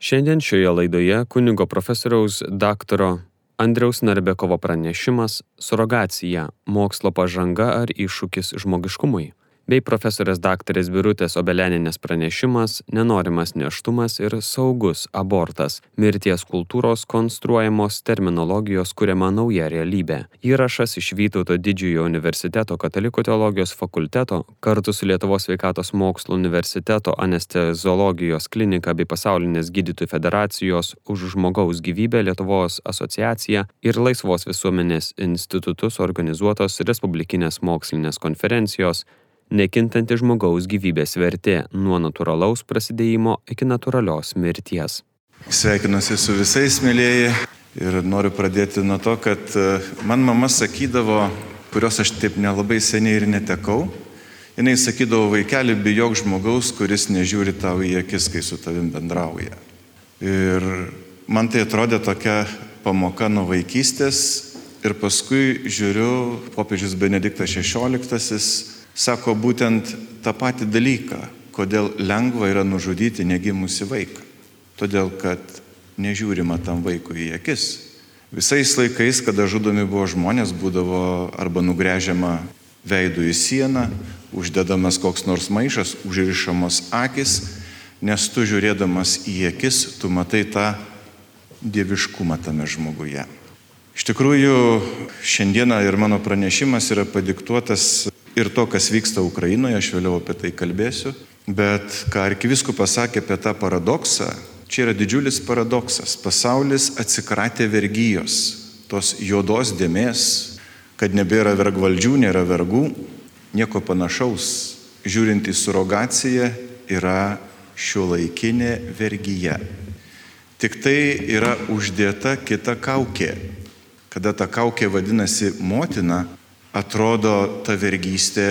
Šiandien šioje laidoje kunigo profesoriaus daktaro Andriaus Narbekovo pranešimas Surogacija - mokslo pažanga ar iššūkis žmogiškumui bei profesorės daktarės Birutės Obeleninės pranešimas Nenorimas neštumas ir saugus abortas - mirties kultūros konstruojamos terminologijos kuriama nauja realybė. Įrašas iš Vytauto didžiojo universiteto katalikų teologijos fakulteto kartu su Lietuvos sveikatos mokslo universiteto anesteziologijos klinika bei pasaulinės gydytojų federacijos už žmogaus gyvybę Lietuvos asociacija ir Laisvos visuomenės institutus organizuotos Respublikinės mokslinės konferencijos nekintanti žmogaus gyvybės vertė nuo natūralaus prasidėjimo iki natūralios mirties. Sveikinuosi su visais, mėlyjeji, ir noriu pradėti nuo to, kad e, man mama sakydavo, kurios aš taip nelabai seniai ir netekau, jinai sakydavo, vaikeli, bijok žmogaus, kuris nežiūri tau į akis, kai su tavim bendrauja. Ir man tai atrodė tokia pamoka nuo vaikystės ir paskui žiūriu, popiežius Benediktas XVI sako būtent tą patį dalyką, kodėl lengva yra nužudyti negimusi vaiką. Todėl, kad nežiūrima tam vaikui į akis. Visais laikais, kada žudomi buvo žmonės, būdavo arba nugrėžiama veidų į sieną, uždedamas koks nors maišas, užrišamos akis, nes tu žiūrėdamas į akis, tu matai tą dieviškumą tame žmoguje. Iš tikrųjų, šiandieną ir mano pranešimas yra padiktuotas ir to, kas vyksta Ukrainoje, aš vėliau apie tai kalbėsiu. Bet ką arkiviskupas sakė apie tą paradoksą, čia yra didžiulis paradoksas. Pasaulis atsikratė vergyjos, tos juodos dėmės, kad nebėra vergvaldžių, nėra vergų, nieko panašaus. Žiūrint į surogaciją yra šio laikinė vergyje. Tik tai yra uždėta kita kaukė. Kada ta kaukė vadinasi motina, atrodo ta vergystė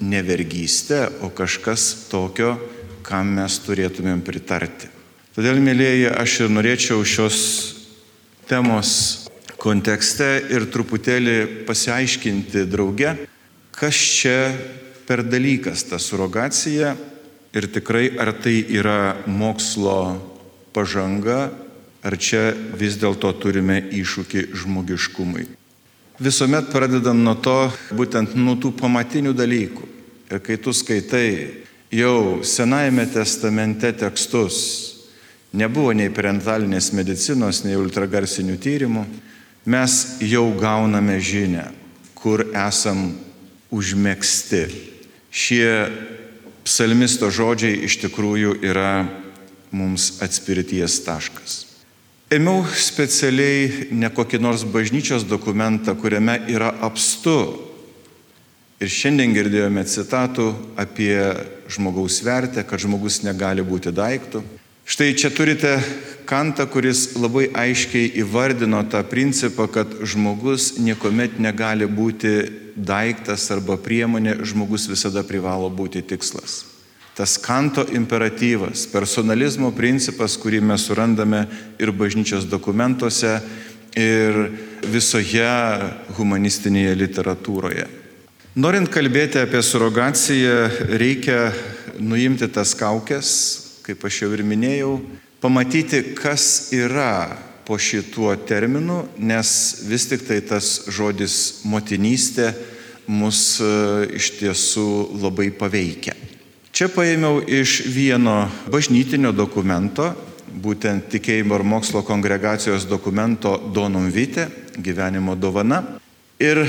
ne vergystė, o kažkas tokio, kam mes turėtumėm pritarti. Todėl, mėlyjeji, aš ir norėčiau šios temos kontekste ir truputėlį pasiaiškinti drauge, kas čia per dalykas ta surogacija ir tikrai ar tai yra mokslo pažanga, ar čia vis dėlto turime iššūkį žmogiškumui. Visuomet pradedam nuo to, būtent nuo tų pamatinių dalykų. Ir kai tu skaitai jau Senajame testamente tekstus, nebuvo nei parentalinės medicinos, nei ultragarsinių tyrimų, mes jau gauname žinę, kur esam užmėgsti. Šie psalmisto žodžiai iš tikrųjų yra mums atspirties taškas. Ėmiau specialiai ne kokį nors bažnyčios dokumentą, kuriame yra apstu. Ir šiandien girdėjome citatų apie žmogaus vertę, kad žmogus negali būti daiktų. Štai čia turite kantą, kuris labai aiškiai įvardino tą principą, kad žmogus niekuomet negali būti daiktas arba priemonė, žmogus visada privalo būti tikslas tas kanto imperatyvas, personalizmo principas, kurį mes surandame ir bažnyčios dokumentuose, ir visoje humanistinėje literatūroje. Norint kalbėti apie surogaciją, reikia nuimti tas kaukės, kaip aš jau ir minėjau, pamatyti, kas yra po šituo terminu, nes vis tik tai tas žodis motinystė mus e, iš tiesų labai paveikia. Čia paėmiau iš vieno bažnytinio dokumento, būtent tikėjimo ir mokslo kongregacijos dokumento Donum Vite, gyvenimo dovana. Ir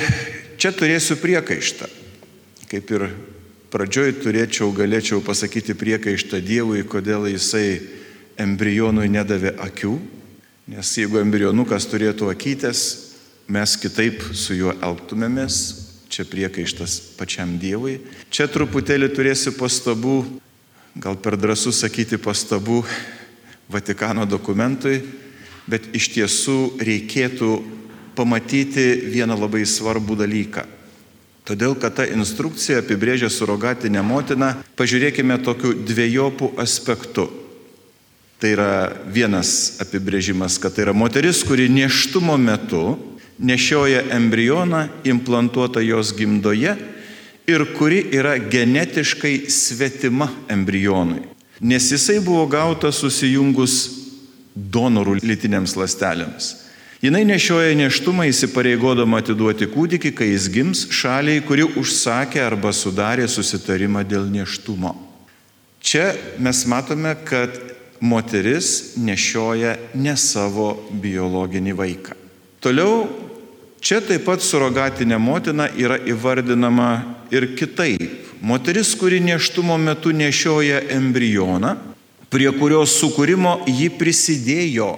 čia turėsiu priekaištą. Kaip ir pradžioj turėčiau, galėčiau pasakyti priekaištą Dievui, kodėl jisai embrionui nedavė akių, nes jeigu embrionukas turėtų akytės, mes kitaip su juo elgtumėmės, čia priekaištas pačiam Dievui. Čia truputėlį turėsiu pastabų, gal per drąsų sakyti pastabų Vatikano dokumentui, bet iš tiesų reikėtų pamatyti vieną labai svarbų dalyką. Todėl, kad ta instrukcija apibrėžia surogatinę motiną, pažiūrėkime tokiu dviejopų aspektu. Tai yra vienas apibrėžimas, kad tai yra moteris, kuri neštumo metu nešioja embrioną implantuotą jos gimdoje ir kuri yra genetiškai svetima embrionui. Nes jisai buvo gautas susijungus donorų lytinėms lastelėms. Jinai nešioja neštumą įsipareigodama atiduoti kūdikį, kai jis gims šaliai, kuri užsakė arba sudarė susitarimą dėl neštumo. Čia mes matome, kad moteris nešioja ne savo biologinį vaiką. Toliau, čia taip pat surogatinė motina yra įvardinama ir kitaip. Moteris, kuri neštumo metu nešioja embrioną, prie kurios sukūrimo ji prisidėjo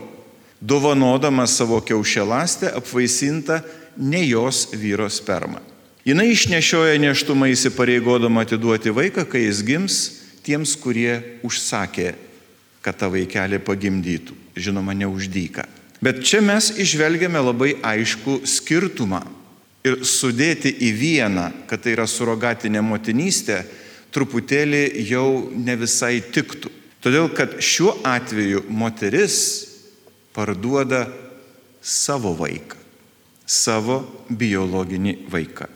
dovanodama savo kiaušialastę apvaisintą ne jos vyro spermą. Jis išnešioja neštumą įsipareigodama atiduoti vaiką, kai jis gims tiems, kurie užsakė, kad tą vaikelį pagimdytų. Žinoma, neuždyka. Bet čia mes išvelgiame labai aišku skirtumą. Ir sudėti į vieną, kad tai yra surogatinė motinystė, truputėlį jau ne visai tiktų. Todėl, kad šiuo atveju moteris parduoda savo vaiką, savo biologinį vaiką.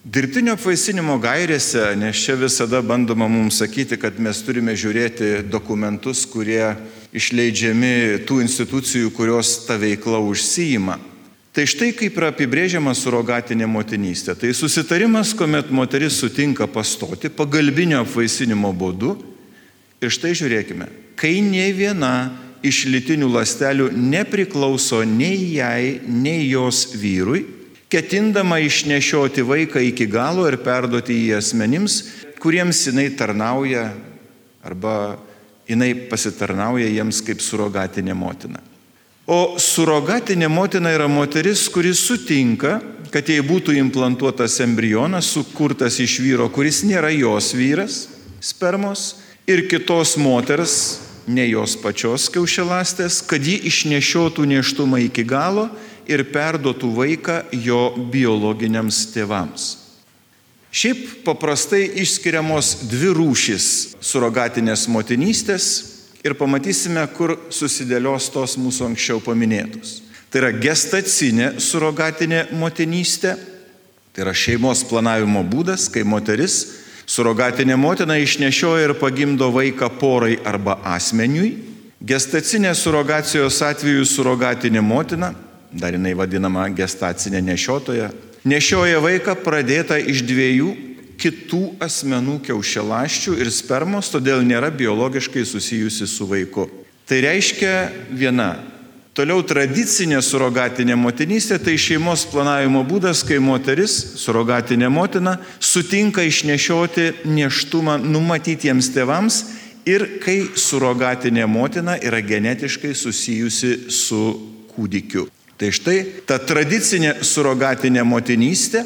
Dirbtinio apvaisinimo gairėse, nes čia visada bandoma mums sakyti, kad mes turime žiūrėti dokumentus, kurie išleidžiami tų institucijų, kurios tą veiklą užsijima. Tai štai kaip yra apibrėžiama surogatinė motinystė. Tai susitarimas, kuomet moteris sutinka pastoti pagalbinio apvaisinimo būdu. Ir štai žiūrėkime, kai ne viena iš lytinių lastelių nepriklauso nei jai, nei jos vyrui, ketindama išnešioti vaiką iki galo ir perduoti jį asmenims, kuriems jinai tarnauja arba jinai pasitarnauja jiems kaip surogatinė motina. O surogatinė motina yra moteris, kuris sutinka, kad jai būtų implantuotas embrionas, sukurtas iš vyro, kuris nėra jos vyras, spermos, ir kitos moters, ne jos pačios kiaušialastės, kad ji išnešiotų neštumą iki galo ir perduotų vaiką jo biologiniams tėvams. Šiaip paprastai išskiriamos dvi rūšis surogatinės motinystės ir pamatysime, kur susidėlios tos mūsų anksčiau paminėtos. Tai yra gestacinė surogatinė motinystė, tai yra šeimos planavimo būdas, kai moteris Surogatinė motina išnešioja ir pagimdo vaiką porai arba asmeniui. Gestacinės surogacijos atveju surogatinė motina, dar jinai vadinama gestacinė nešiotoja, nešioja vaiką pradėtą iš dviejų kitų asmenų kiaušialaščių ir spermos, todėl nėra biologiškai susijusi su vaiku. Tai reiškia viena Toliau tradicinė surogatinė motinystė tai šeimos planavimo būdas, kai moteris, surogatinė motina, sutinka išnešioti neštumą numatytiems tėvams ir kai surogatinė motina yra genetiškai susijusi su kūdikiu. Tai štai ta tradicinė surogatinė motinystė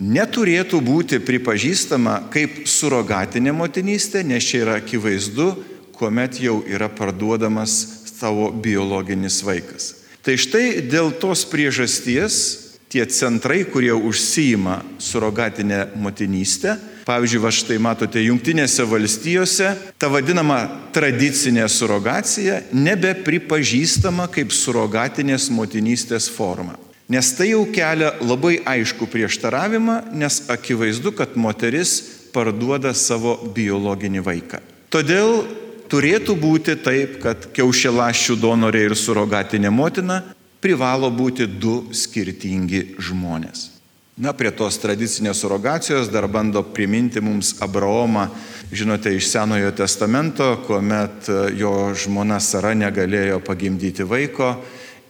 neturėtų būti pripažįstama kaip surogatinė motinystė, nes čia yra akivaizdu, kuomet jau yra parduodamas tavo biologinis vaikas. Tai štai dėl tos priežasties tie centrai, kurie užsijima surogatinę motinystę, pavyzdžiui, va štai matote, Junktinėse valstijose ta vadinama tradicinė surogacija nebepripažįstama kaip surogatinės motinystės forma. Nes tai jau kelia labai aišku prieštaravimą, nes akivaizdu, kad moteris parduoda savo biologinį vaiką. Todėl turėtų būti taip, kad kiaušialaščių donorė ir surogatinė motina privalo būti du skirtingi žmonės. Na, prie tos tradicinės surogacijos dar bando priminti mums Abraomą, žinote, iš Senojo testamento, kuomet e, jo žmona Sara negalėjo pagimdyti vaiko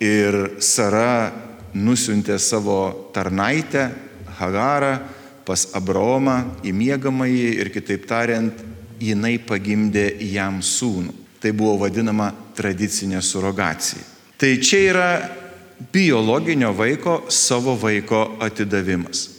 ir Sara nusiuntė savo tarnaitę Hagarą pas Abraomą į miegamąjį ir kitaip tariant jinai pagimdė jam sūnų. Tai buvo vadinama tradicinė surogacija. Tai čia yra biologinio vaiko savo vaiko atidavimas.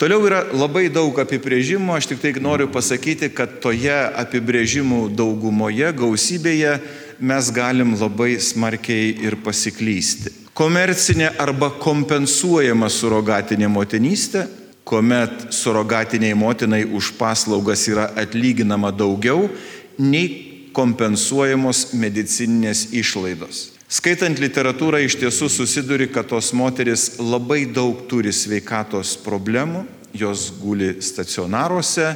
Toliau yra labai daug apibrėžimų, aš tik tai noriu pasakyti, kad toje apibrėžimų daugumoje, gausybėje mes galim labai smarkiai ir pasiklysti. Komercinė arba kompensuojama surogatinė motinystė kuomet surogatiniai motinai už paslaugas yra atlyginama daugiau nei kompensuojamos medicininės išlaidos. Skaitant literatūrą iš tiesų susiduri, kad tos moteris labai daug turi sveikatos problemų, jos guli stacionaruose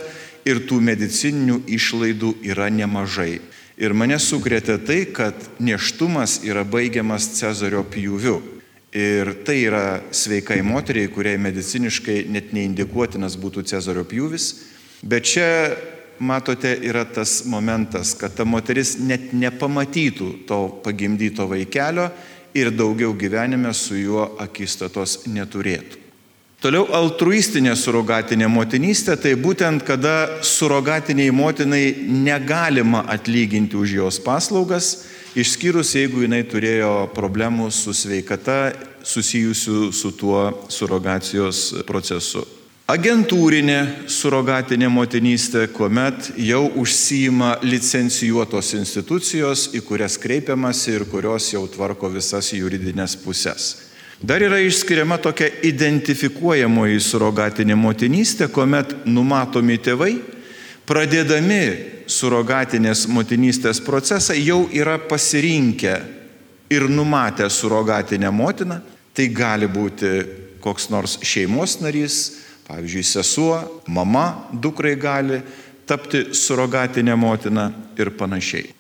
ir tų medicininių išlaidų yra nemažai. Ir mane sukrėtė tai, kad neštumas yra baigiamas Cezario pjūviu. Ir tai yra sveikai moteriai, kuriai mediciniškai net neindikuotinas būtų Cezario pjūvis. Bet čia, matote, yra tas momentas, kad ta moteris net nepamatytų to pagimdyto vaikelio ir daugiau gyvenime su juo akistatos neturėtų. Toliau altruistinė surogatinė motinystė, tai būtent kada surogatiniai motinai negalima atlyginti už jos paslaugas, išskyrus jeigu jinai turėjo problemų su sveikata susijusių su tuo surogacijos procesu. Agentūrinė surogatinė motinystė, kuomet jau užsijima licencijuotos institucijos, į kurias kreipiamasi ir kurios jau tvarko visas juridinės pusės. Dar yra išskiriama tokia identifikuojamoji surogatinė motinystė, kuomet numatomi tėvai, pradėdami surogatinės motinystės procesą, jau yra pasirinkę ir numatę surogatinę motiną. Tai gali būti koks nors šeimos narys, pavyzdžiui, sesuo, mama, dukrai gali tapti surogatinę motiną ir panašiai.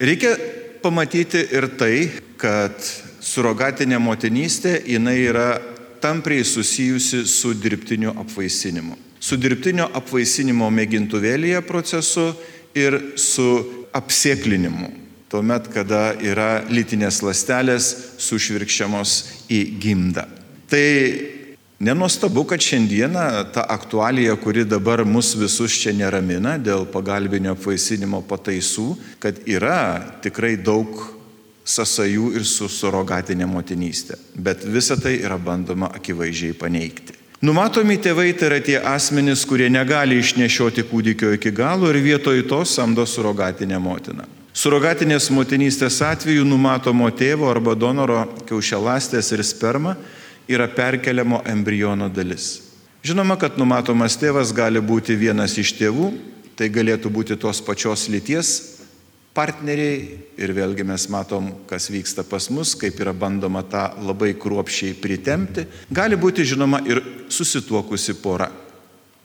Reikia pamatyti ir tai, kad surogatinė motinystė, jinai yra tampriai susijusi su dirbtiniu apvaisinimu. Su dirbtinio apvaisinimo mėgintuvėlėje procesu ir su apsėklinimu. Tuomet, kada yra lytinės lastelės sušvirkščiamos į gimdą. Tai Nenuostabu, kad šiandieną ta aktualija, kuri dabar mus visus čia neramina dėl pagalbinio apvaisinimo pataisų, kad yra tikrai daug sąsajų ir su surogatinė motinystė. Bet visa tai yra bandoma akivaizdžiai paneigti. Numatomi tėvai tai yra tie asmenys, kurie negali išnešioti kūdikio iki galo ir vietoj to samdo surogatinę motiną. Surogatinės motinystės atveju numatomo tėvo arba donoro kiaušialastės ir sperma yra perkeliamo embriono dalis. Žinoma, kad numatomas tėvas gali būti vienas iš tėvų, tai galėtų būti tos pačios lyties partneriai ir vėlgi mes matom, kas vyksta pas mus, kaip yra bandoma tą labai kruopšiai pritemti, gali būti žinoma ir susituokusi pora.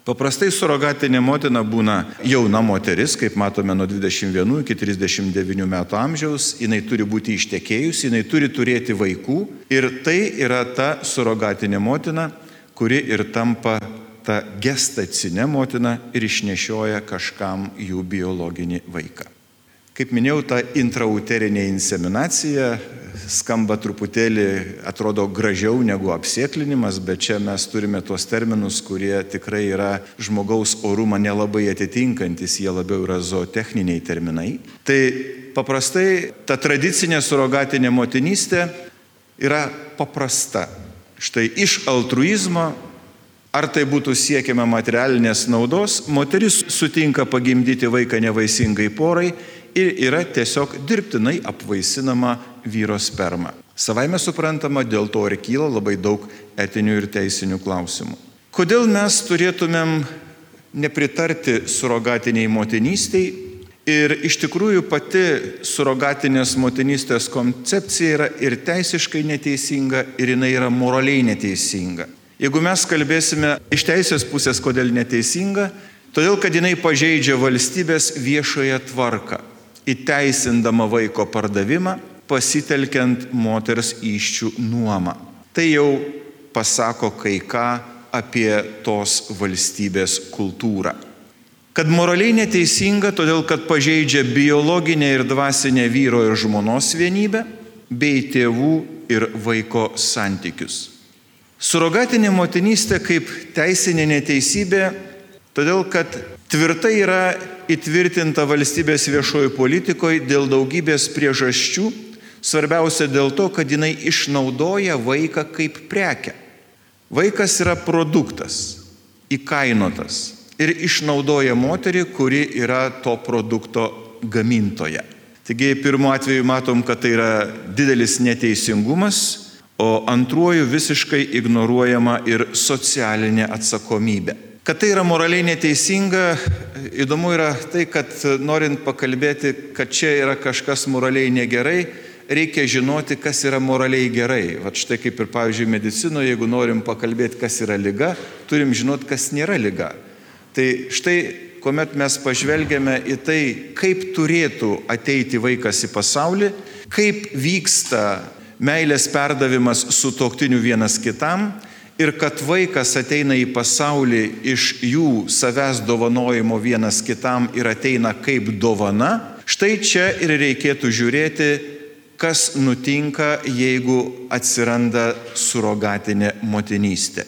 Paprastai surogatinė motina būna jauna moteris, kaip matome nuo 21 iki 39 metų amžiaus, jinai turi būti ištekėjusi, jinai turi turėti vaikų ir tai yra ta surogatinė motina, kuri ir tampa ta gestacinė motina ir išnešioja kažkam jų biologinį vaiką. Kaip minėjau, ta intrauterinė inseminacija skamba truputėlį, atrodo gražiau negu apsėklinimas, bet čia mes turime tuos terminus, kurie tikrai yra žmogaus orumą nelabai atitinkantis, jie labiau yra zootechniniai terminai. Tai paprastai ta tradicinė surogatinė motinystė yra paprasta. Štai iš altruizmo Ar tai būtų siekiama materialinės naudos, moteris sutinka pagimdyti vaiką nevaisingai porai ir yra tiesiog dirbtinai apvaisinama vyro sperma. Savaime suprantama, dėl to ir kyla labai daug etinių ir teisinių klausimų. Kodėl mes turėtumėm nepritarti surogatiniai motinystiai ir iš tikrųjų pati surogatinės motinystės koncepcija yra ir teisiškai neteisinga, ir jinai yra moraliai neteisinga. Jeigu mes kalbėsime iš teisės pusės, kodėl neteisinga, todėl kad jinai pažeidžia valstybės viešoje tvarką įteisindama vaiko pardavimą, pasitelkiant moters iščių nuomą. Tai jau pasako kai ką apie tos valstybės kultūrą. Kad moraliai neteisinga, todėl kad pažeidžia biologinę ir dvasinę vyro ir žmonos vienybę, bei tėvų ir vaiko santykius. Surogatinė motinystė kaip teisinė neteisybė, todėl kad tvirtai yra įtvirtinta valstybės viešoji politikoje dėl daugybės priežasčių, svarbiausia dėl to, kad jinai išnaudoja vaiką kaip prekę. Vaikas yra produktas, įkainotas ir išnaudoja moterį, kuri yra to produkto gamintoja. Taigi pirmu atveju matom, kad tai yra didelis neteisingumas, o antruoju visiškai ignoruojama ir socialinė atsakomybė. Kad tai yra moraliai neteisinga, įdomu yra tai, kad norint pakalbėti, kad čia yra kažkas moraliai negerai, reikia žinoti, kas yra moraliai gerai. Vat štai kaip ir, pavyzdžiui, medicinoje, jeigu norim pakalbėti, kas yra lyga, turim žinoti, kas nėra lyga. Tai štai kuomet mes pažvelgiame į tai, kaip turėtų ateiti vaikas į pasaulį, kaip vyksta meilės perdavimas su toktiniu vienas kitam ir kad vaikas ateina į pasaulį iš jų savęs dovanojimo vienas kitam ir ateina kaip dovana, štai čia ir reikėtų žiūrėti, kas nutinka, jeigu atsiranda surogatinė motinystė.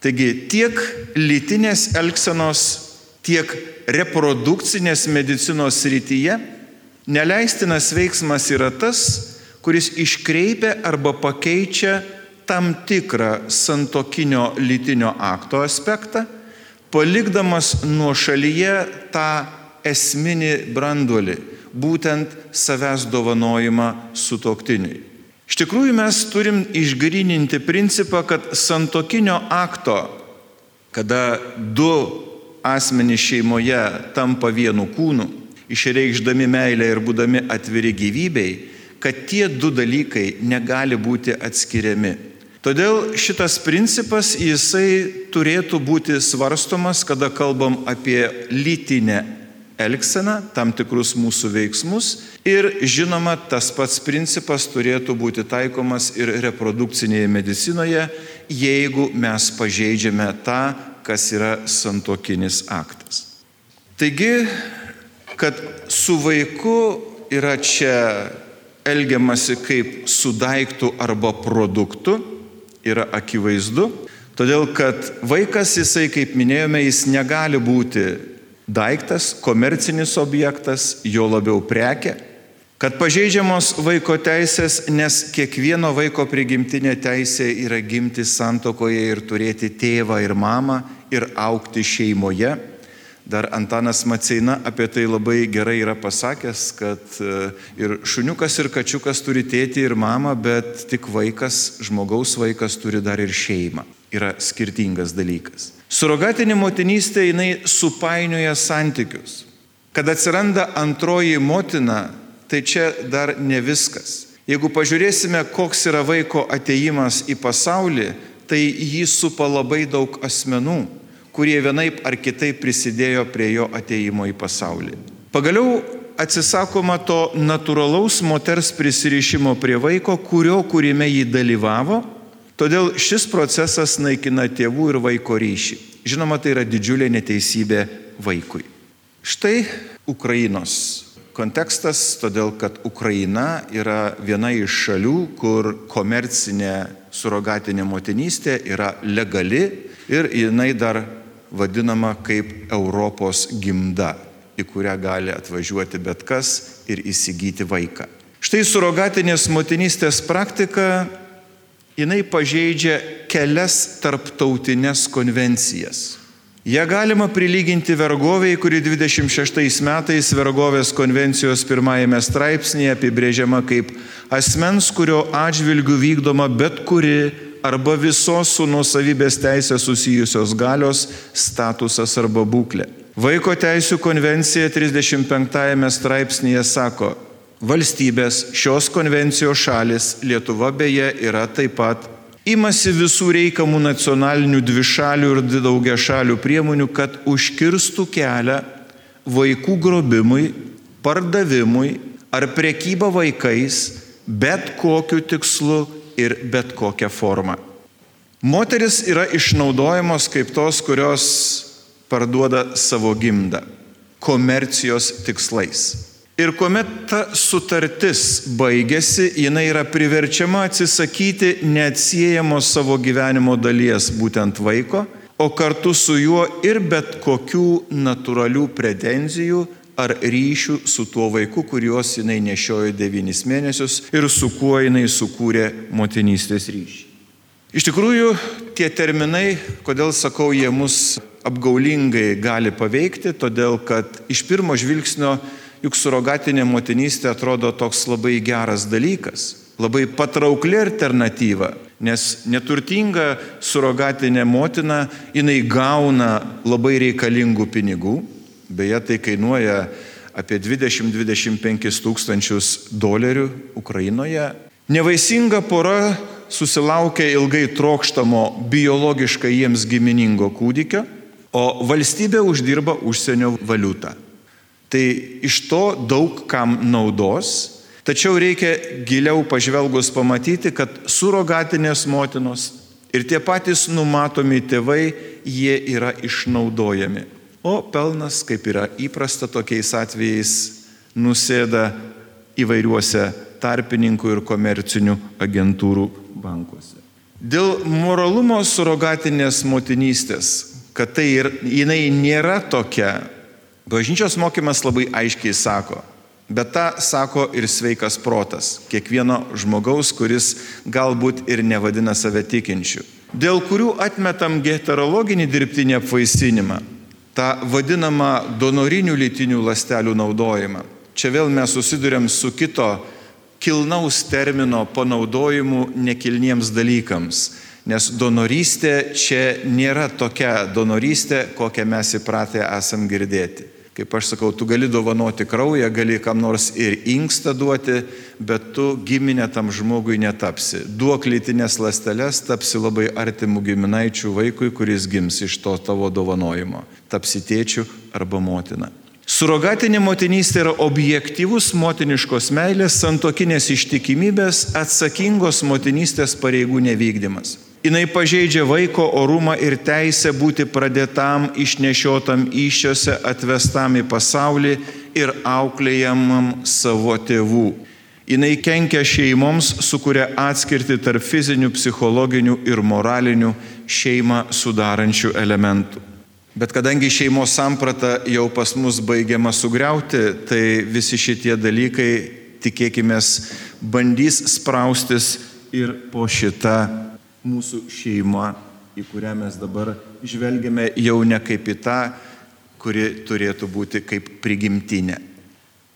Taigi tiek lytinės elgsenos, tiek reprodukcinės medicinos srityje neleistinas veiksmas yra tas, kuris iškreipia arba pakeičia tam tikrą santokinio lytinio akto aspektą, palikdamas nuo šalyje tą esminį branduolį, būtent savęs dovanojimą sutoktiniui. Iš tikrųjų mes turim išgrininti principą, kad santokinio akto, kada du asmenys šeimoje tampa vienu kūnu, išreikšdami meilę ir būdami atviri gyvybei, kad tie du dalykai negali būti atskiriami. Todėl šitas principas jisai turėtų būti svarstomas, kada kalbam apie lytinę elgseną, tam tikrus mūsų veiksmus ir žinoma, tas pats principas turėtų būti taikomas ir reprodukcinėje medicinoje, jeigu mes pažeidžiame tą, kas yra santokinis aktas. Taigi, kad su vaiku yra čia elgiamasi kaip su daiktu arba produktu, yra akivaizdu, todėl kad vaikas jisai, kaip minėjome, jis negali būti daiktas, komercinis objektas, jo labiau prekė, kad pažeidžiamos vaiko teisės, nes kiekvieno vaiko prigimtinė teisė yra gimti santokoje ir turėti tėvą ir mamą ir aukti šeimoje. Dar Antanas Maceina apie tai labai gerai yra pasakęs, kad e, ir šuniukas ir kačiukas turi tėti ir mamą, bet tik vaikas, žmogaus vaikas turi dar ir šeimą. Yra skirtingas dalykas. Surogatinė motinystė jinai supainioja santykius. Kad atsiranda antroji motina, tai čia dar ne viskas. Jeigu pažiūrėsime, koks yra vaiko ateimas į pasaulį, tai jį supa labai daug asmenų, kurie vienaip ar kitaip prisidėjo prie jo ateimo į pasaulį. Pagaliau atsisakoma to natūralaus moters prisirišimo prie vaiko, kurio kūrime jį dalyvavo Todėl šis procesas naikina tėvų ir vaiko ryšį. Žinoma, tai yra didžiulė neteisybė vaikui. Štai Ukrainos kontekstas, todėl kad Ukraina yra viena iš šalių, kur komercinė surogatinė motinystė yra legali ir jinai dar vadinama kaip Europos gimda, į kurią gali atvažiuoti bet kas ir įsigyti vaiką. Štai surogatinės motinystės praktika jinai pažeidžia kelias tarptautinės konvencijas. Ją galima prilyginti vergoviai, kuri 26 metais vergovės konvencijos pirmajame straipsnėje apibrėžiama kaip asmens, kurio atžvilgių vykdoma bet kuri arba visos su nuosavybės teisė susijusios galios statusas arba būklė. Vaiko teisų konvencija 35 straipsnėje sako, valstybės, šios konvencijos šalis, Lietuva beje yra taip pat, imasi visų reikamų nacionalinių dvišalių ir daugia šalių priemonių, kad užkirstų kelią vaikų grobimui, pardavimui ar prekyba vaikais bet kokiu tikslu ir bet kokią formą. Moteris yra išnaudojamos kaip tos, kurios parduoda savo gimdą komercijos tikslais. Ir kuomet ta sutartis baigėsi, jinai yra priverčiama atsisakyti neatsiejamos savo gyvenimo dalies, būtent vaiko, o kartu su juo ir bet kokių natūralių pretenzijų ar ryšių su tuo vaiku, kuriuos jinai nešiojo devynis mėnesius ir su kuo jinai sukūrė motinystės ryšį. Iš tikrųjų, tie terminai, kodėl sakau, jie mus apgaulingai gali paveikti, todėl kad iš pirmo žvilgsnio Juk surogatinė motinystė atrodo toks labai geras dalykas, labai patraukli alternatyva, nes neturtinga surogatinė motina, jinai gauna labai reikalingų pinigų, beje, tai kainuoja apie 20-25 tūkstančius dolerių Ukrainoje. Nevaisinga pora susilaukia ilgai trokštamo biologiškai jiems giminingo kūdikio, o valstybė uždirba užsienio valiutą. Tai iš to daug kam naudos, tačiau reikia giliau pažvelgus pamatyti, kad surogatinės motinos ir tie patys numatomi tėvai, jie yra išnaudojami. O pelnas, kaip yra įprasta tokiais atvejais, nusėda įvairiuose tarpininkų ir komercinių agentūrų bankuose. Dėl moralumo surogatinės motinystės, kad tai ir, jinai nėra tokia, bažnyčios mokymas labai aiškiai sako, bet tą sako ir sveikas protas kiekvieno žmogaus, kuris galbūt ir nevadina save tikinčiu, dėl kurių atmetam heterologinį dirbtinį apvaisinimą, tą vadinamą donorinių lytinių lastelių naudojimą. Čia vėl mes susidurėm su kito kilnaus termino panaudojimu nekilniems dalykams. Nes donorystė čia nėra tokia donorystė, kokią mes įpratę esam girdėti. Kaip aš sakau, tu gali dovanoti kraują, gali kam nors ir inkstą duoti, bet tu giminė tam žmogui netapsi. Duok lytinės lasteles, tapsi labai artimų giminaičių vaikui, kuris gims iš to tavo dovanojimo. Tapsi tėčių arba motina. Surogatinė motinystė yra objektyvus motiniškos meilės, santokinės ištikimybės, atsakingos motinystės pareigų nevykdymas. Jis pažeidžia vaiko orumą ir teisę būti pradėtam, išnešiotam iššiose, atvestam į pasaulį ir auklėjamam savo tėvų. Jis kenkia šeimoms, sukuria atskirti tarp fizinių, psichologinių ir moralinių šeimą sudarančių elementų. Bet kadangi šeimos samprata jau pas mus baigiama sugriauti, tai visi šitie dalykai, tikėkime, bandys spraustis ir po šitą mūsų šeimą, į kurią mes dabar žvelgiame jau ne kaip į tą, kuri turėtų būti kaip prigimtinė.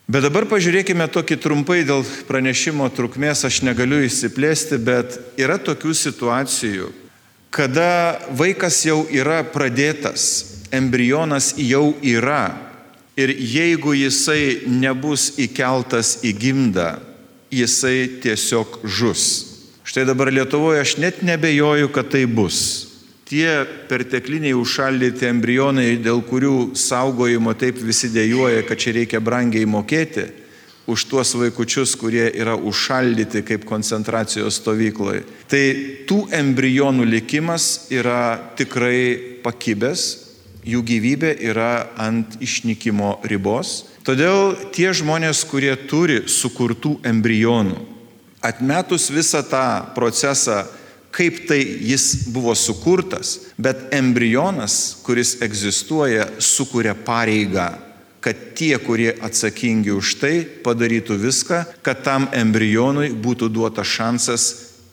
Bet dabar pažiūrėkime tokį trumpai dėl pranešimo trukmės, aš negaliu įsiplėsti, bet yra tokių situacijų, kada vaikas jau yra pradėtas, embrionas jau yra ir jeigu jisai nebus įkeltas į gimdą, jisai tiesiog žus. Štai dabar Lietuvoje aš net nebejoju, kad tai bus. Tie pertekliniai užšaldyti embrionai, dėl kurių saugojimo taip visi dėjoja, kad čia reikia brangiai mokėti, už tuos vaikučius, kurie yra užšaldyti kaip koncentracijos stovykloje. Tai tų embrionų likimas yra tikrai pakibęs, jų gyvybė yra ant išnykimo ribos. Todėl tie žmonės, kurie turi sukurtų embrionų, atmetus visą tą procesą, kaip tai jis buvo sukurtas, bet embrionas, kuris egzistuoja, sukuria pareigą kad tie, kurie atsakingi už tai, padarytų viską, kad tam embrionui būtų duotas šansas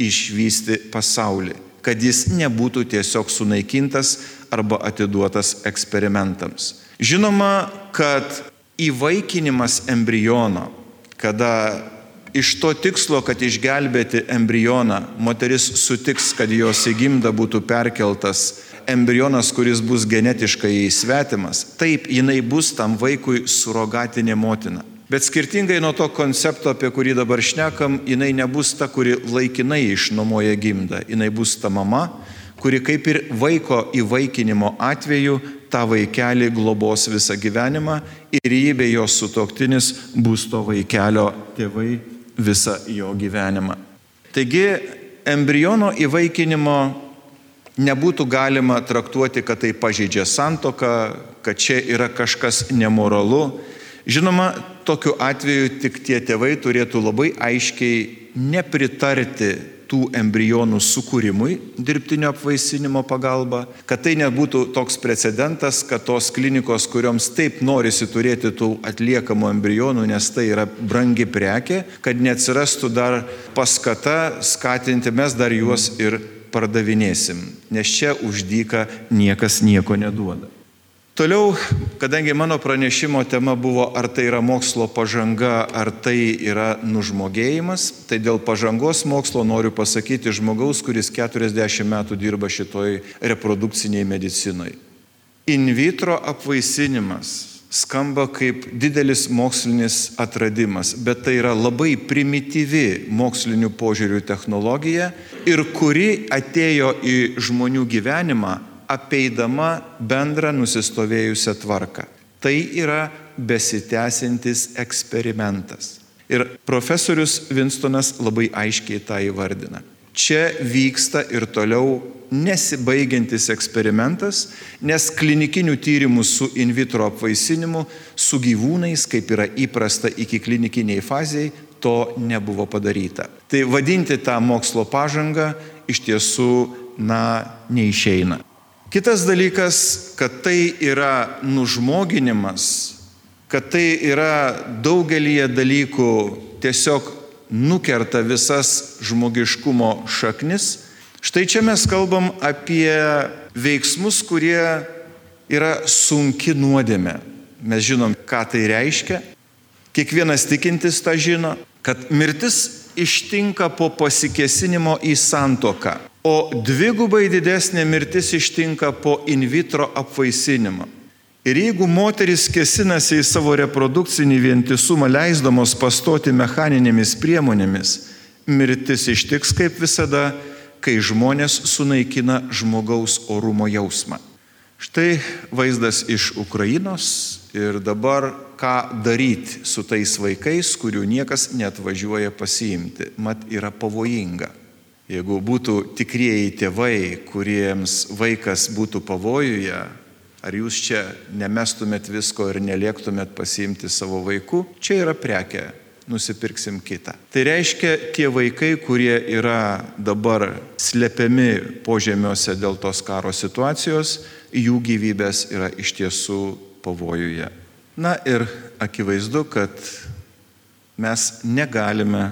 išvysti pasaulį, kad jis nebūtų tiesiog sunaikintas arba atiduotas eksperimentams. Žinoma, kad įvaikinimas embriono, kada iš to tikslo, kad išgelbėti embrioną, moteris sutiks, kad jos įgimda būtų perkeltas embrionas, kuris bus genetiškai svetimas, taip jinai bus tam vaikui surogatinė motina. Bet skirtingai nuo to koncepto, apie kurį dabar šnekam, jinai nebus ta, kuri laikinai išnuomoja gimdą. Jinai bus ta mama, kuri kaip ir vaiko įvaikinimo atveju tą vaikelį globos visą gyvenimą ir jį bei jos sutoktinis bus to vaikelio tėvai visą jo gyvenimą. Taigi embriono įvaikinimo nebūtų galima traktuoti, kad tai pažeidžia santoką, kad čia yra kažkas nemoralu. Žinoma, tokiu atveju tik tie tėvai turėtų labai aiškiai nepritarti tų embrionų sukūrimui dirbtinio apvaisinimo pagalba, kad tai nebūtų toks precedentas, kad tos klinikos, kurioms taip norisi turėti tų atliekamų embrionų, nes tai yra brangi prekė, kad neatsirastų dar paskata skatinti, mes dar juos ir pardavinėsim, nes čia uždyka niekas nieko neduoda. Toliau, kadangi mano pranešimo tema buvo, ar tai yra mokslo pažanga, ar tai yra nužmogėjimas, tai dėl pažangos mokslo noriu pasakyti žmogaus, kuris 40 metų dirba šitoj reprodukciniai medicinai. In vitro apvaisinimas skamba kaip didelis mokslinis atradimas, bet tai yra labai primityvi mokslinių požiūrių technologija ir kuri atėjo į žmonių gyvenimą apeidama bendrą nusistovėjusią tvarką. Tai yra besitęsintis eksperimentas. Ir profesorius Winstonas labai aiškiai tą įvardina. Čia vyksta ir toliau nesibaigiantis eksperimentas, nes klinikinių tyrimų su in vitro apvaisinimu, su gyvūnais, kaip yra įprasta iki klinikiniai faziai, to nebuvo padaryta. Tai vadinti tą mokslo pažangą iš tiesų, na, neišeina. Kitas dalykas, kad tai yra nužmoginimas, kad tai yra daugelį dalykų tiesiog nukerta visas žmogiškumo šaknis. Štai čia mes kalbam apie veiksmus, kurie yra sunki nuodėme. Mes žinom, ką tai reiškia. Kiekvienas tikintis tą žino, kad mirtis ištinka po pasikesinimo į santoką. O dvigubai didesnė mirtis ištinka po in vitro apvaisinimo. Ir jeigu moteris kesinasi į savo reprodukcinį vientisumą, leisdamos pastoti mechaninėmis priemonėmis, mirtis ištiks kaip visada, kai žmonės sunaikina žmogaus orumo jausmą. Štai vaizdas iš Ukrainos ir dabar ką daryti su tais vaikais, kurių niekas net važiuoja pasiimti. Mat yra pavojinga. Jeigu būtų tikrieji tėvai, kuriems vaikas būtų pavojuje, ar jūs čia nemestumėt visko ir neliektumėt pasiimti savo vaikų, čia yra prekė, nusipirksim kitą. Tai reiškia, tie vaikai, kurie yra dabar slepiami požemiuose dėl tos karo situacijos, jų gyvybės yra iš tiesų pavojuje. Na ir akivaizdu, kad mes negalime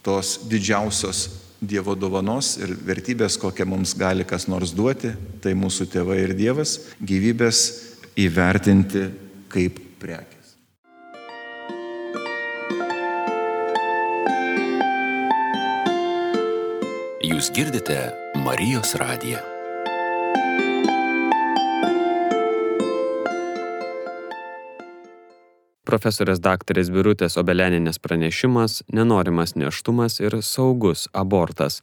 tos didžiausios Dievo dovanos ir vertybės, kokią mums gali kas nors duoti, tai mūsų tėvai ir Dievas, gyvybės įvertinti kaip prekės. Jūs girdite Marijos radiją. Profesorės daktarės Birutės Obeleninės pranešimas - nenorimas neštumas ir saugus abortas.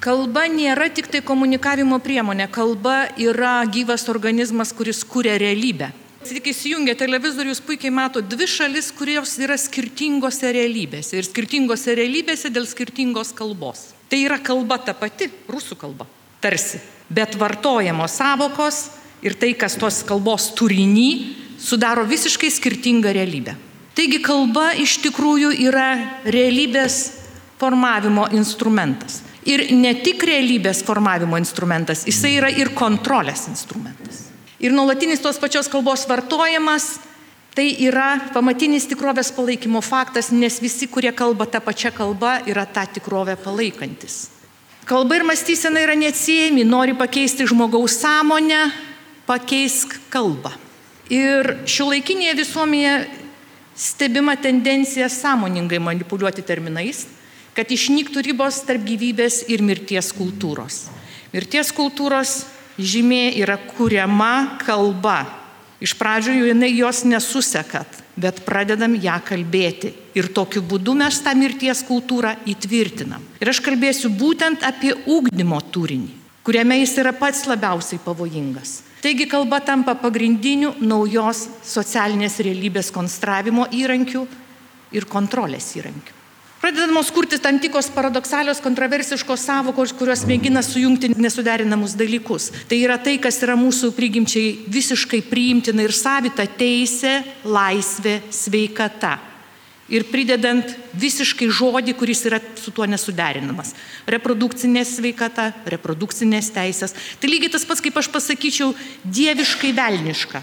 Kalba nėra tik tai komunikavimo priemonė, kalba yra gyvas organizmas, kuris kūrė realybę. Tik įsijungia televizorių, jūs puikiai mato dvi šalis, kurios yra skirtingose realybėse ir skirtingose realybėse dėl skirtingos kalbos. Tai yra kalba ta pati, rusų kalba, tarsi, bet vartojamos savokos ir tai, kas tos kalbos turinį sudaro visiškai skirtingą realybę. Taigi kalba iš tikrųjų yra realybės formavimo instrumentas. Ir ne tik realybės formavimo instrumentas, jisai yra ir kontrolės instrumentas. Ir nuolatinis tos pačios kalbos vartojimas tai yra pamatinis tikrovės palaikymo faktas, nes visi, kurie kalba tą pačią kalbą, yra tą tikrovę palaikantis. Kalba ir mąstysena yra neatsiejami, nori pakeisti žmogaus sąmonę, pakeisk kalbą. Ir šiuolaikinėje visuomenėje stebima tendencija sąmoningai manipuliuoti terminais, kad išnyktų ribos tarp gyvybės ir mirties kultūros. Mirties kultūros žymė yra kuriama kalba. Iš pradžių jinai jos nesusekat, bet pradedam ją kalbėti. Ir tokiu būdu mes tą mirties kultūrą įtvirtinam. Ir aš kalbėsiu būtent apie ūkdymo turinį, kuriame jis yra pats labiausiai pavojingas. Taigi kalba tampa pagrindiniu naujos socialinės realybės konstravimo įrankiu ir kontrolės įrankiu. Pradedamos kurti tam tikros paradoksalios, kontroversiškos savokos, kurios mėgina sujungti nesuderinamus dalykus. Tai yra tai, kas yra mūsų prigimčiai visiškai priimtina ir savita teisė, laisvė, sveikata ir pridedant visiškai žodį, kuris yra su tuo nesuderinamas. Reprodukcinė sveikata, reprodukcinės teisės. Tai lygiai tas pats, kaip aš pasakyčiau, dieviškai velniška.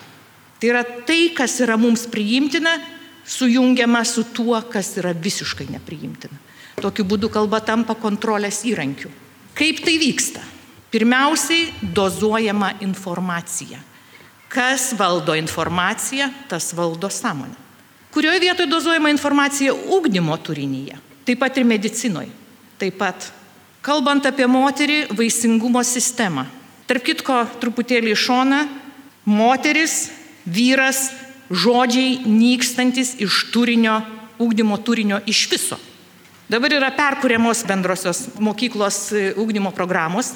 Tai yra tai, kas yra mums priimtina, sujungiama su tuo, kas yra visiškai nepriimtina. Tokiu būdu kalba tampa kontrolės įrankiu. Kaip tai vyksta? Pirmiausiai dozuojama informacija. Kas valdo informaciją, tas valdo sąmonę. Kurioje vietoje dozuojama informacija ūkdymo turinyje, taip pat ir medicinoje. Taip pat, kalbant apie moterį, vaisingumo sistemą. Tarp kitko, truputėlį iš šona, moteris, vyras, žodžiai nykstantis iš turinio, ūkdymo turinio iš viso. Dabar yra perkūriamos bendrosios mokyklos ūkdymo programos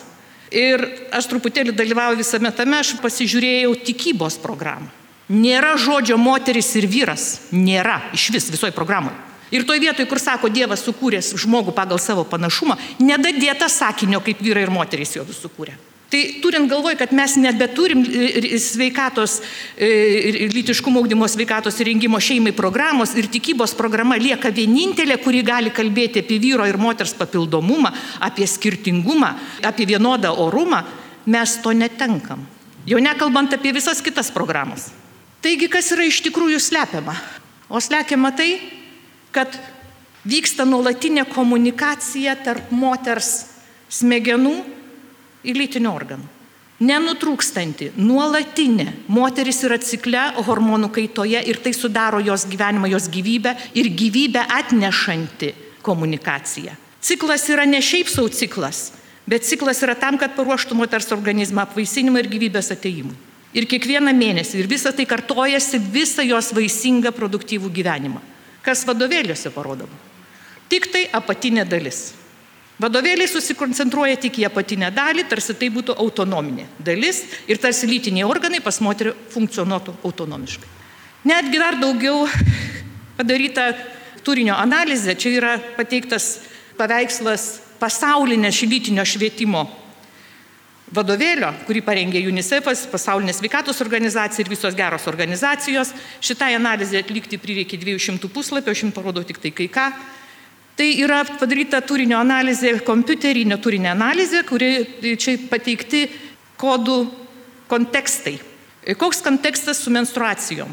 Ir aš truputėlį dalyvauju visame tame, aš pasižiūrėjau tikybos programą. Nėra žodžio moteris ir vyras. Nėra iš vis visoje programoje. Ir toje vietoje, kur sako, Dievas sukūrė žmogų pagal savo panašumą, nedadėta sakinio, kaip vyrai ir moterys jo sukūrė. Tai turint galvoj, kad mes nebeturim sveikatos, lytiškumo augdymo sveikatos įrengimo šeimai programos ir tikybos programa lieka vienintelė, kuri gali kalbėti apie vyro ir moters papildomumą, apie skirtingumą, apie vienodą orumą, mes to netenkam. Jau nekalbant apie visas kitas programas. Taigi, kas yra iš tikrųjų slepiama? O slepiama tai, kad vyksta nuolatinė komunikacija tarp moters smegenų ir lytinių organų. Nenutrūkstanti, nuolatinė. Moteris yra cikle hormonų kaitoje ir tai sudaro jos gyvenimą, jos gyvybę ir gyvybę atnešanti komunikacija. Ciklas yra ne šiaip savo ciklas, bet ciklas yra tam, kad paruoštų moters organizmą apvaisinimui ir gyvybės ateimui. Ir kiekvieną mėnesį ir visą tai kartojasi visą jos vaisingą produktyvų gyvenimą. Kas vadovėliuose parodoma? Tik tai apatinė dalis. Vadovėliai susikoncentruoja tik į apatinę dalį, tarsi tai būtų autonominė dalis ir tarsi lytiniai organai pas moterį funkcionuotų autonomiškai. Netgi dar daugiau padaryta turinio analizė, čia yra pateiktas paveikslas pasaulinė šlytinio švietimo vadovėlio, kurį parengė UNICEF'as, pasaulinė sveikatos organizacija ir visos geros organizacijos. Šitai analizė atlikti prireikė 200 puslapio, aš jums parodau tik tai kai ką. Tai yra padaryta turinio analizė, kompiuterinio turinio analizė, kuri čia pateikti kodų kontekstai. Koks kontekstas su menstruacijom?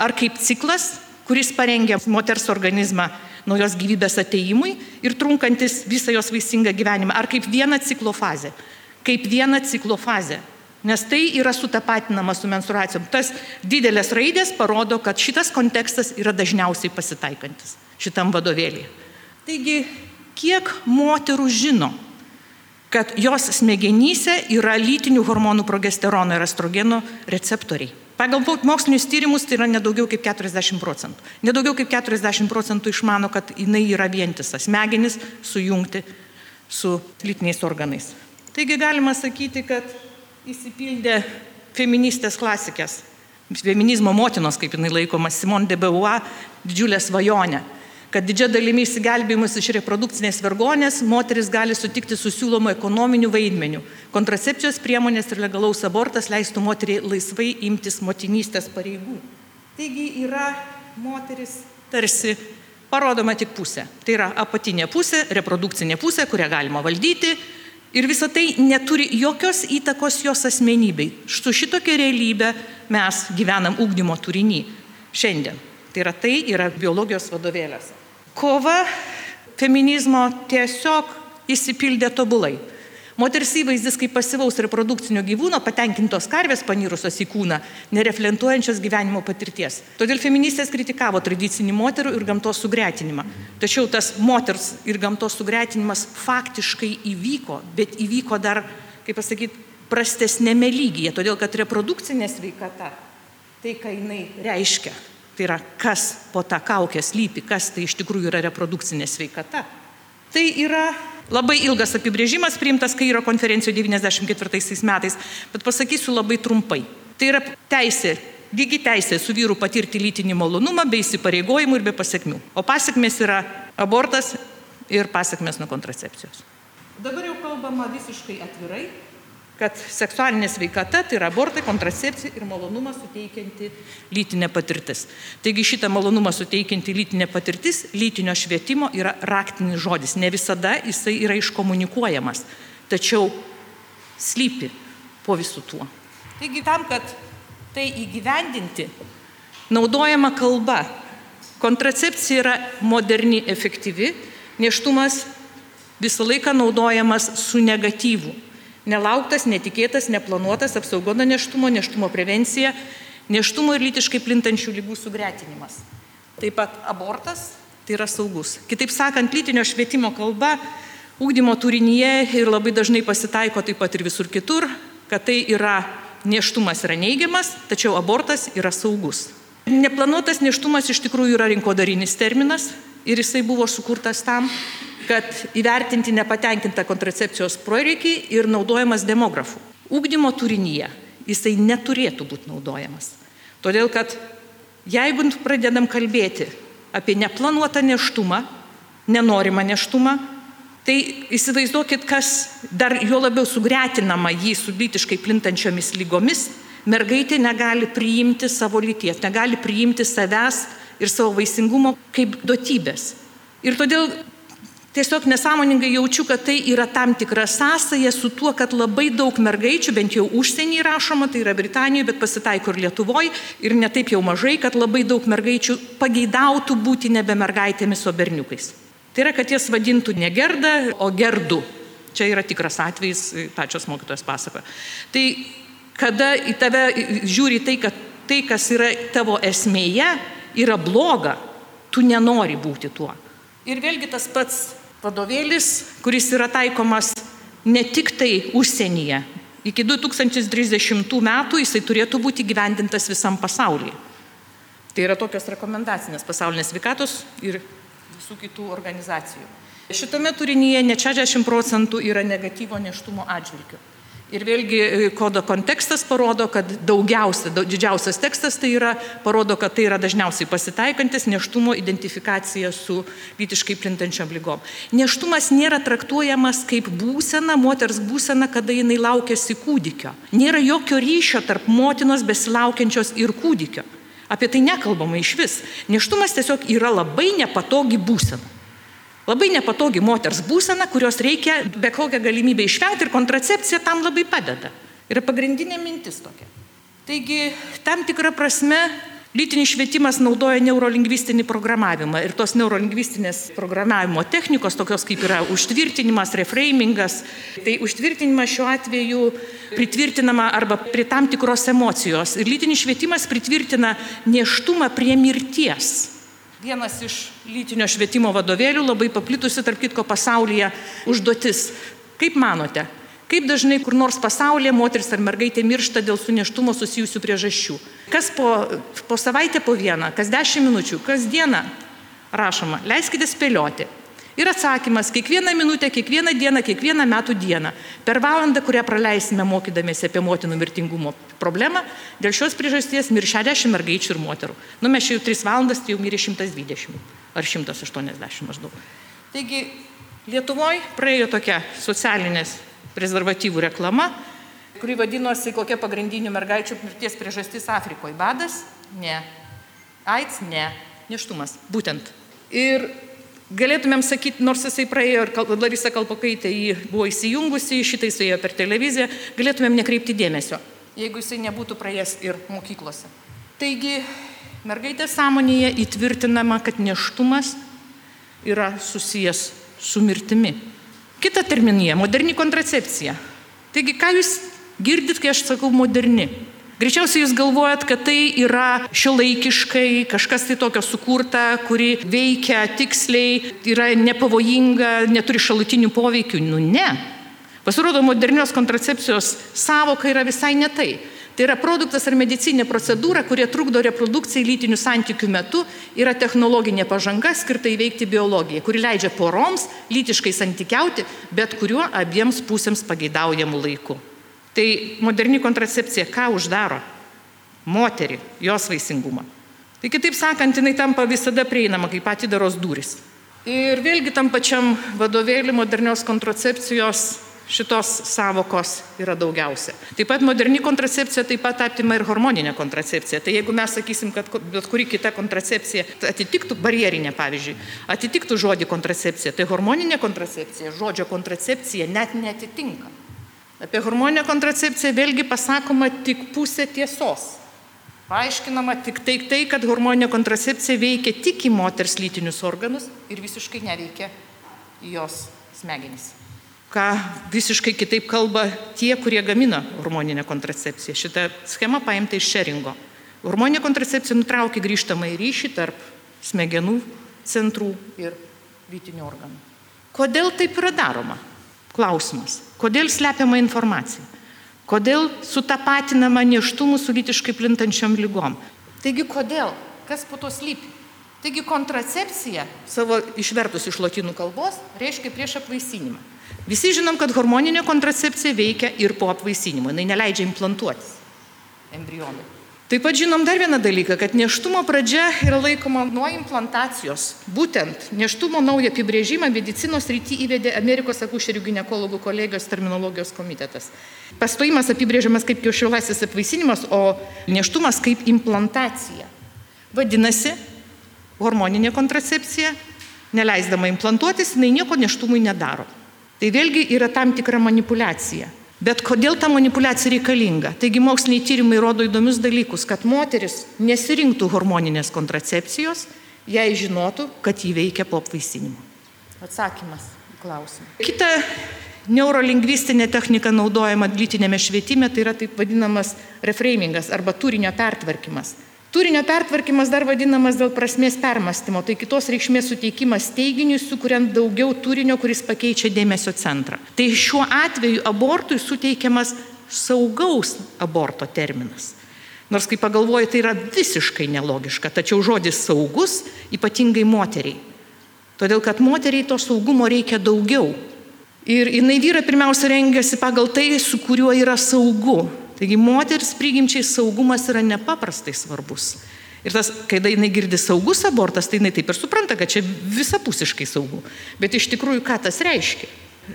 Ar kaip ciklas, kuris parengia moters organizmą naujos gyvybės ateimui ir trunkantis visą jos vaisingą gyvenimą, ar kaip viena ciklo fazė? Kaip viena ciklo fazė. Nes tai yra sutapatinama su menstruacijom. Tas didelės raidės parodo, kad šitas kontekstas yra dažniausiai pasitaikantis šitam vadovėlį. Taigi, kiek moterų žino, kad jos smegenyse yra lytinių hormonų progesterono ir estrogeno receptoriai. Pagal mokslinius tyrimus tai yra nedaugiau kaip 40 procentų. Nedaugiau kaip 40 procentų išmano, kad jinai yra vientisas smegenis sujungti su lytiniais organais. Taigi galima sakyti, kad įsipildė feministės klasikės, feminizmo motinos, kaip jinai laikoma, Simone de Beauvoir, didžiulė svajonė kad didžia dalimi išsigelbėjimus iš reprodukcinės vergonės moteris gali sutikti su siūlomu ekonominiu vaidmeniu. Kontracepcijos priemonės ir legalaus abortas leistų moteriai laisvai imtis motinystės pareigų. Taigi yra moteris tarsi parodoma tik pusė. Tai yra apatinė pusė, reprodukcinė pusė, kurią galima valdyti. Ir visa tai neturi jokios įtakos jos asmenybei. Su šitokia realybė mes gyvenam ūkdymo turinį šiandien. Tai yra tai yra biologijos vadovėliuose kova feminizmo tiesiog įsipildė tobulai. Moters įvaizdis kaip pasivaus reprodukcinio gyvūno, patenkintos karvės panirusios į kūną, nereflentuojančios gyvenimo patirties. Todėl feministės kritikavo tradicinį moterų ir gamtos sugretinimą. Tačiau tas moters ir gamtos sugretinimas faktiškai įvyko, bet įvyko dar, kaip pasakyti, prastesnėme lygyje, todėl kad reprodukcinė sveikata, tai ką jinai reiškia, Tai yra, kas po tą kaukę slypi, kas tai iš tikrųjų yra reprodukcinė sveikata. Tai yra labai ilgas apibrėžimas priimtas Kairo konferencijoje 94 metais, bet pasakysiu labai trumpai. Tai yra teisė, lygi teisė su vyru patirti lytinį malonumą be įsipareigojimų ir be pasiekmių. O pasiekmes yra abortas ir pasiekmes nuo kontracepcijos. Dabar jau kalbama visiškai atvirai, kad seksualinė sveikata tai yra abortai, kontracepcija ir malonumą suteikianti lytinė patirtis. Taigi šitą malonumą suteikianti lytinė patirtis lytinio švietimo yra raktinis žodis. Ne visada jisai yra iškomunikuojamas, tačiau slypi po visų tuo. Taigi tam, kad tai įgyvendinti, naudojama kalba. Kontracepcija yra moderni, efektyvi, neštumas visą laiką naudojamas su negatyvu Nelauktas, netikėtas, neplanuotas apsaugo nuo neštumo, neštumo prevencija, neštumo ir lytiškai plintančių lygų sugretinimas. Taip pat abortas tai yra saugus. Kitaip sakant, lytinio švietimo kalba ūkdymo turinyje ir labai dažnai pasitaiko taip pat ir visur kitur, kad tai yra neštumas yra neigiamas, tačiau abortas yra saugus. Neplanuotas neštumas iš tikrųjų yra rinkodarinis terminas ir jisai buvo sukurtas tam, kad įvertinti nepatenkintą kontracepcijos poreikį ir naudojamas demografų. Ūkdymo turinyje jisai neturėtų būti naudojamas. Todėl, kad jeigu pradedam kalbėti apie neplanuotą neštumą, nenorimą neštumą, tai įsivaizduokit, kas dar jo labiau sugretinama jį su lytiškai plintančiomis lygomis, mergaitė negali priimti savo lyties, negali priimti savęs ir savo vaisingumo kaip duotybės. Ir todėl tiesiog nesąmoningai jaučiu, kad tai yra tam tikra sąsaja su tuo, kad labai daug mergaičių, bent jau užsienį rašoma, tai yra Britanijoje, bet pasitaiko ir Lietuvoje, ir netaip jau mažai, kad labai daug mergaičių pageidautų būti nebe mergaitėmis, o berniukais. Tai yra, kad jas vadintų ne gerda, o gerdu. Čia yra tikras atvejis, pačios mokytojas pasakoja. Tai kada į tave žiūri tai, kad tai, kas yra tavo esmėje, yra bloga, tu nenori būti tuo. Ir vėlgi tas pats vadovėlis, kuris yra taikomas ne tik tai užsienyje. Iki 2030 metų jisai turėtų būti gyvendintas visam pasaulyje. Tai yra tokios rekomendacinės pasaulinės sveikatos ir visų kitų organizacijų. Šitame turinyje ne 60 procentų yra negatyvo neštumo atžvilgiu. Ir vėlgi e, kodo kontekstas parodo, kad daugiausia, didžiausias tekstas tai yra, parodo, kad tai yra dažniausiai pasitaikantis neštumo identifikacija su lytiškai plintančiam lygom. Neštumas nėra traktuojamas kaip būsena, moters būsena, kada jinai laukiasi kūdikio. Nėra jokio ryšio tarp motinos besilaukiančios ir kūdikio. Apie tai nekalbama iš vis. Neštumas tiesiog yra labai nepatogi būsena. Labai nepatogi moters būsena, kurios reikia be kokią galimybę išvengti ir kontracepcija tam labai padeda. Yra pagrindinė mintis tokia. Taigi, tam tikrą prasme, lytinis švietimas naudoja neurolingvistinį programavimą ir tos neurolingvistinės programavimo technikos, tokios kaip yra užtvirtinimas, reframingas, tai užtvirtinimas šiuo atveju pritvirtinama arba prie tam tikros emocijos. Ir lytinis švietimas pritvirtina neštumą prie mirties. Vienas iš lytinio švietimo vadovėlių labai paplitusi, tarp kitko, pasaulyje užduotis. Kaip manote, kaip dažnai kur nors pasaulyje moteris ar mergaitė miršta dėl su neštumo susijusių priežasčių? Kas po, po savaitę po vieną, kas dešimt minučių, kas dieną rašoma, leiskite spėlioti. Ir atsakymas - kiekvieną minutę, kiekvieną dieną, kiekvieną metų dieną. Per valandą, kurią praleisime mokydamėsi apie motinų mirtingumo problemą, dėl šios priežasties mir 60 mergaičių ir moterų. Nu, mes čia jau 3 valandas, tai jau mirė 120 ar 180 maždaug. Taigi, Lietuvoje praėjo tokia socialinės prezervatyvų reklama, kuri vadinosi kokia pagrindinių mergaičių mirties priežastis Afrikoje. Badas? Ne. AIDS? Ne. Neštumas. Būtent. Ir Galėtumėm sakyti, nors jisai praėjo ir Larisa Kalpokaitė jį buvo įsijungusi, šitai su ėjo per televiziją, galėtumėm nekreipti dėmesio, jeigu jisai nebūtų praėjęs ir mokyklose. Taigi, mergaitės sąmonėje įtvirtinama, kad neštumas yra susijęs su mirtimi. Kita terminija - moderni kontracepcija. Taigi, ką jūs girdit, kai aš sakau moderni? Greičiausiai jūs galvojat, kad tai yra šiuolaikiškai, kažkas tai tokio sukurta, kuri veikia tiksliai, yra nepavojinga, neturi šalutinių poveikių. Nu ne. Pasirodo, modernios kontracepcijos savoka yra visai ne tai. Tai yra produktas ar medicinė procedūra, kurie trukdo reprodukcijai lytinių santykių metu, yra technologinė pažanga skirta įveikti biologiją, kuri leidžia poroms lytiškai santykiauti, bet kuriuo abiems pusėms pageidaujamų laiku. Tai moderni kontracepcija ką uždaro? Moterį, jos vaisingumą. Tai kitaip sakant, jinai tampa visada prieinama kaip atidaros durys. Ir vėlgi tam pačiam vadovėlį modernios kontracepcijos šitos savokos yra daugiausia. Taip pat moderni kontracepcija taip pat apima ir hormoninę kontracepciją. Tai jeigu mes sakysim, kad bet kuri kita kontracepcija atitiktų barjerinę, pavyzdžiui, atitiktų žodį kontracepcija, tai hormoninė kontracepcija žodžio kontracepcija net netitinka. Apie hormoninę kontracepciją vėlgi pasakoma tik pusė tiesos. Paaiškinama tik tai, tai, kad hormoninė kontracepcija veikia tik į moters lytinius organus ir visiškai neveikia jos smegenys. Ką visiškai kitaip kalba tie, kurie gamina hormoninę kontracepciją. Šitą schemą paimta iš šeringo. Hormoninė kontracepcija nutraukia grįžtamą ryšį tarp smegenų centrų ir lytinių organų. Kodėl taip yra daroma? Klausimas. Kodėl slepiama informacija? Kodėl sutapatinama neštumų su lytiškai plintančiom lygom? Taigi kodėl? Kas po to slypi? Taigi kontracepcija, savo išvertus iš lotynų kalbos, reiškia prieš apvaisinimą. Visi žinom, kad hormoninė kontracepcija veikia ir po apvaisinimo, jinai neleidžia implantuotis embrionui. Taip pat žinom dar vieną dalyką, kad neštumo pradžia yra laikoma nuo implantacijos. Būtent neštumo naują apibrėžimą medicinos rytį įvedė Amerikos akušerių gynekologų kolegijos terminologijos komitetas. Pastojimas apibrėžiamas kaip kiaušilasis apvaisinimas, o neštumas kaip implantacija. Vadinasi, hormoninė kontracepcija, neleisdama implantuotis, jinai nieko neštumui nedaro. Tai vėlgi yra tam tikra manipulacija. Bet kodėl ta manipulacija reikalinga? Taigi moksliniai tyrimai rodo įdomius dalykus, kad moteris nesirinktų hormoninės kontracepcijos, jei žinotų, kad jį veikia po apvaisinimo. Atsakymas į klausimą. Kita neurolingvistinė technika naudojama lytinėme švietime, tai yra taip vadinamas reframingas arba turinio pertvarkymas. Turinio pertvarkymas dar vadinamas dėl prasmės permastymo, tai kitos reikšmės suteikimas teiginiui, sukuriant daugiau turinio, kuris pakeičia dėmesio centrą. Tai šiuo atveju abortui suteikiamas saugaus aborto terminas. Nors kai pagalvoju, tai yra visiškai nelogiška, tačiau žodis saugus ypatingai moteriai. Todėl, kad moteriai to saugumo reikia daugiau. Ir jinai vyra pirmiausia rengiasi pagal tai, su kuriuo yra saugu. Taigi moteris prigimčiai saugumas yra nepaprastai svarbus. Ir tas, kai jinai girdi saugus abortas, tai jinai taip ir supranta, kad čia visapusiškai saugu. Bet iš tikrųjų, ką tas reiškia?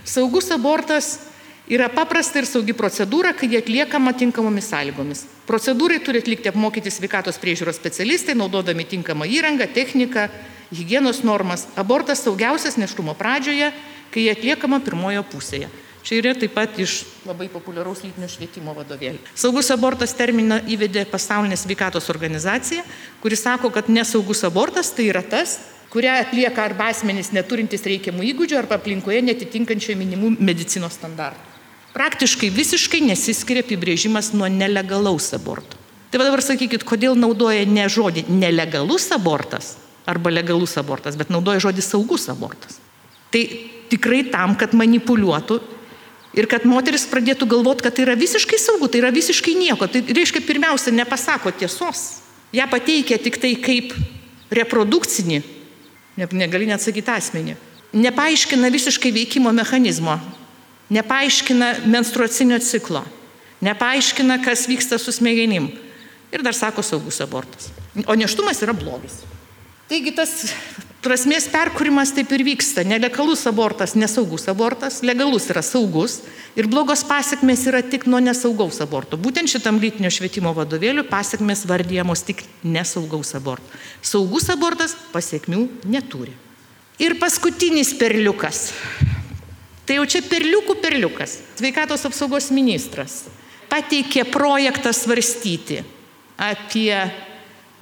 Saugus abortas yra paprasta ir saugi procedūra, kai jie atliekama tinkamomis sąlygomis. Procedūrai turi atlikti apmokyti sveikatos priežiūros specialistai, naudodami tinkamą įrangą, techniką, hygienos normas. Abortas saugiausias neštumo pradžioje, kai jie atliekama pirmojo pusėje. Čia yra taip pat iš labai populiaraus lytinio švietimo vadovėlio. Saugus abortas terminą įvedė pasaulinė sveikatos organizacija, kuris sako, kad nesaugus abortas tai yra tas, kurią atlieka arba asmenys neturintys reikiamų įgūdžių arba aplinkoje netitinkančio minimų medicinos standartų. Praktiškai visiškai nesiskiria apibrėžimas nuo nelegalaus aborto. Tai dabar sakykit, kodėl naudoja ne žodį nelegalus abortas arba legalus abortas, bet naudoja žodį saugus abortas. Tai tikrai tam, kad manipuliuotų Ir kad moteris pradėtų galvoti, kad tai yra visiškai saugu, tai yra visiškai nieko. Tai reiškia, pirmiausia, nepasako tiesos. Ja pateikia tik tai kaip reprodukcinį, negali net sakyti asmenį. Nepaaiškina visiškai veikimo mechanizmo, nepaaiškina menstruacinio ciklo, nepaaiškina, kas vyksta su smegenim. Ir dar sako saugus abortas. O neštumas yra blogis. Taigi tas prasmės perkūrimas taip ir vyksta. Nelegalus abortas, nesaugus abortas, legalus yra saugus ir blogos pasiekmes yra tik nuo nesaugaus aborto. Būtent šitam lytinio švietimo vadovėliu pasiekmes vardyjamos tik nesaugaus aborto. Saugus abortas pasiekmių neturi. Ir paskutinis perliukas. Tai jau čia perliukų perliukas. Sveikatos apsaugos ministras pateikė projektą svarstyti apie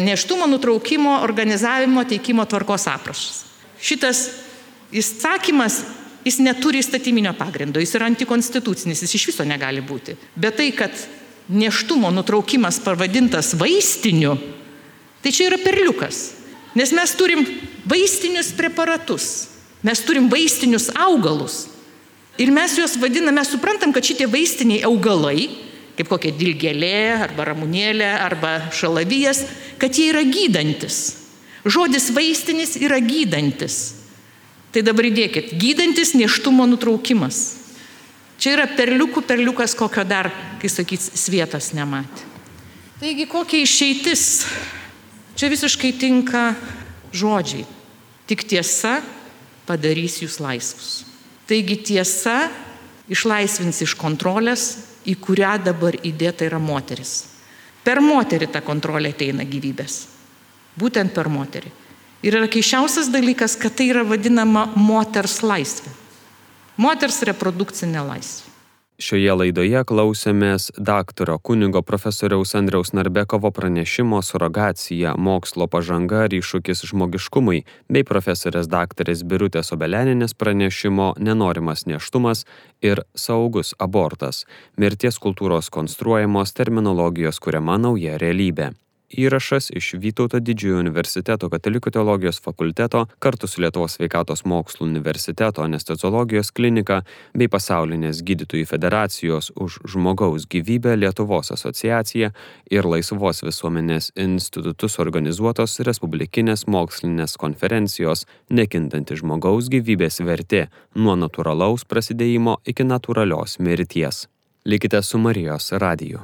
neštumo nutraukimo organizavimo teikimo tvarkos aprašas. Šitas įsakymas, jis neturi įstatyminio pagrindo, jis yra antikonstitucinis, jis iš viso negali būti. Bet tai, kad neštumo nutraukimas pavadintas vaistiniu, tai čia yra perliukas. Nes mes turim vaistinius preparatus, mes turim vaistinius augalus. Ir mes juos vadiname, mes suprantam, kad šitie vaistiniai augalai kaip kokia dilgelė arba ramunėlė arba šalavijas, kad jie yra gydantis. Žodis vaistinis yra gydantis. Tai dabar įdėkit, gydantis neštumo nutraukimas. Čia yra perliukų perliukas, kokio dar, kai sakyt, svietas nematė. Taigi kokia išeitis? Čia visiškai tinka žodžiai. Tik tiesa padarys jūs laisvus. Taigi tiesa išlaisvins iš kontrolės į kurią dabar įdėta yra moteris. Per moterį ta kontrolė ateina gyvybės. Būtent per moterį. Ir yra keiščiausias dalykas, kad tai yra vadinama moters laisvė. Moters reprodukcinė laisvė. Šioje laidoje klausėmės daktaro kunigo profesoriaus Andriaus Narbekovo pranešimo surogacija mokslo pažanga ir iššūkis žmogiškumui bei profesorės daktarės Birutės Obeleninės pranešimo nenorimas neštumas ir saugus abortas - mirties kultūros konstruojamos terminologijos kuriama nauja realybė. Įrašas iš Vytauto didžiojo universiteto katalikų teologijos fakulteto kartu su Lietuvos sveikatos mokslų universiteto anesteziologijos klinika bei pasaulinės gydytojų federacijos už žmogaus gyvybę Lietuvos asociacija ir Laisvos visuomenės institutus organizuotos Respublikinės mokslinės konferencijos Nekintanti žmogaus gyvybės vertė nuo natūralaus prasidėjimo iki natūralios mirties. Likite su Marijos radiju.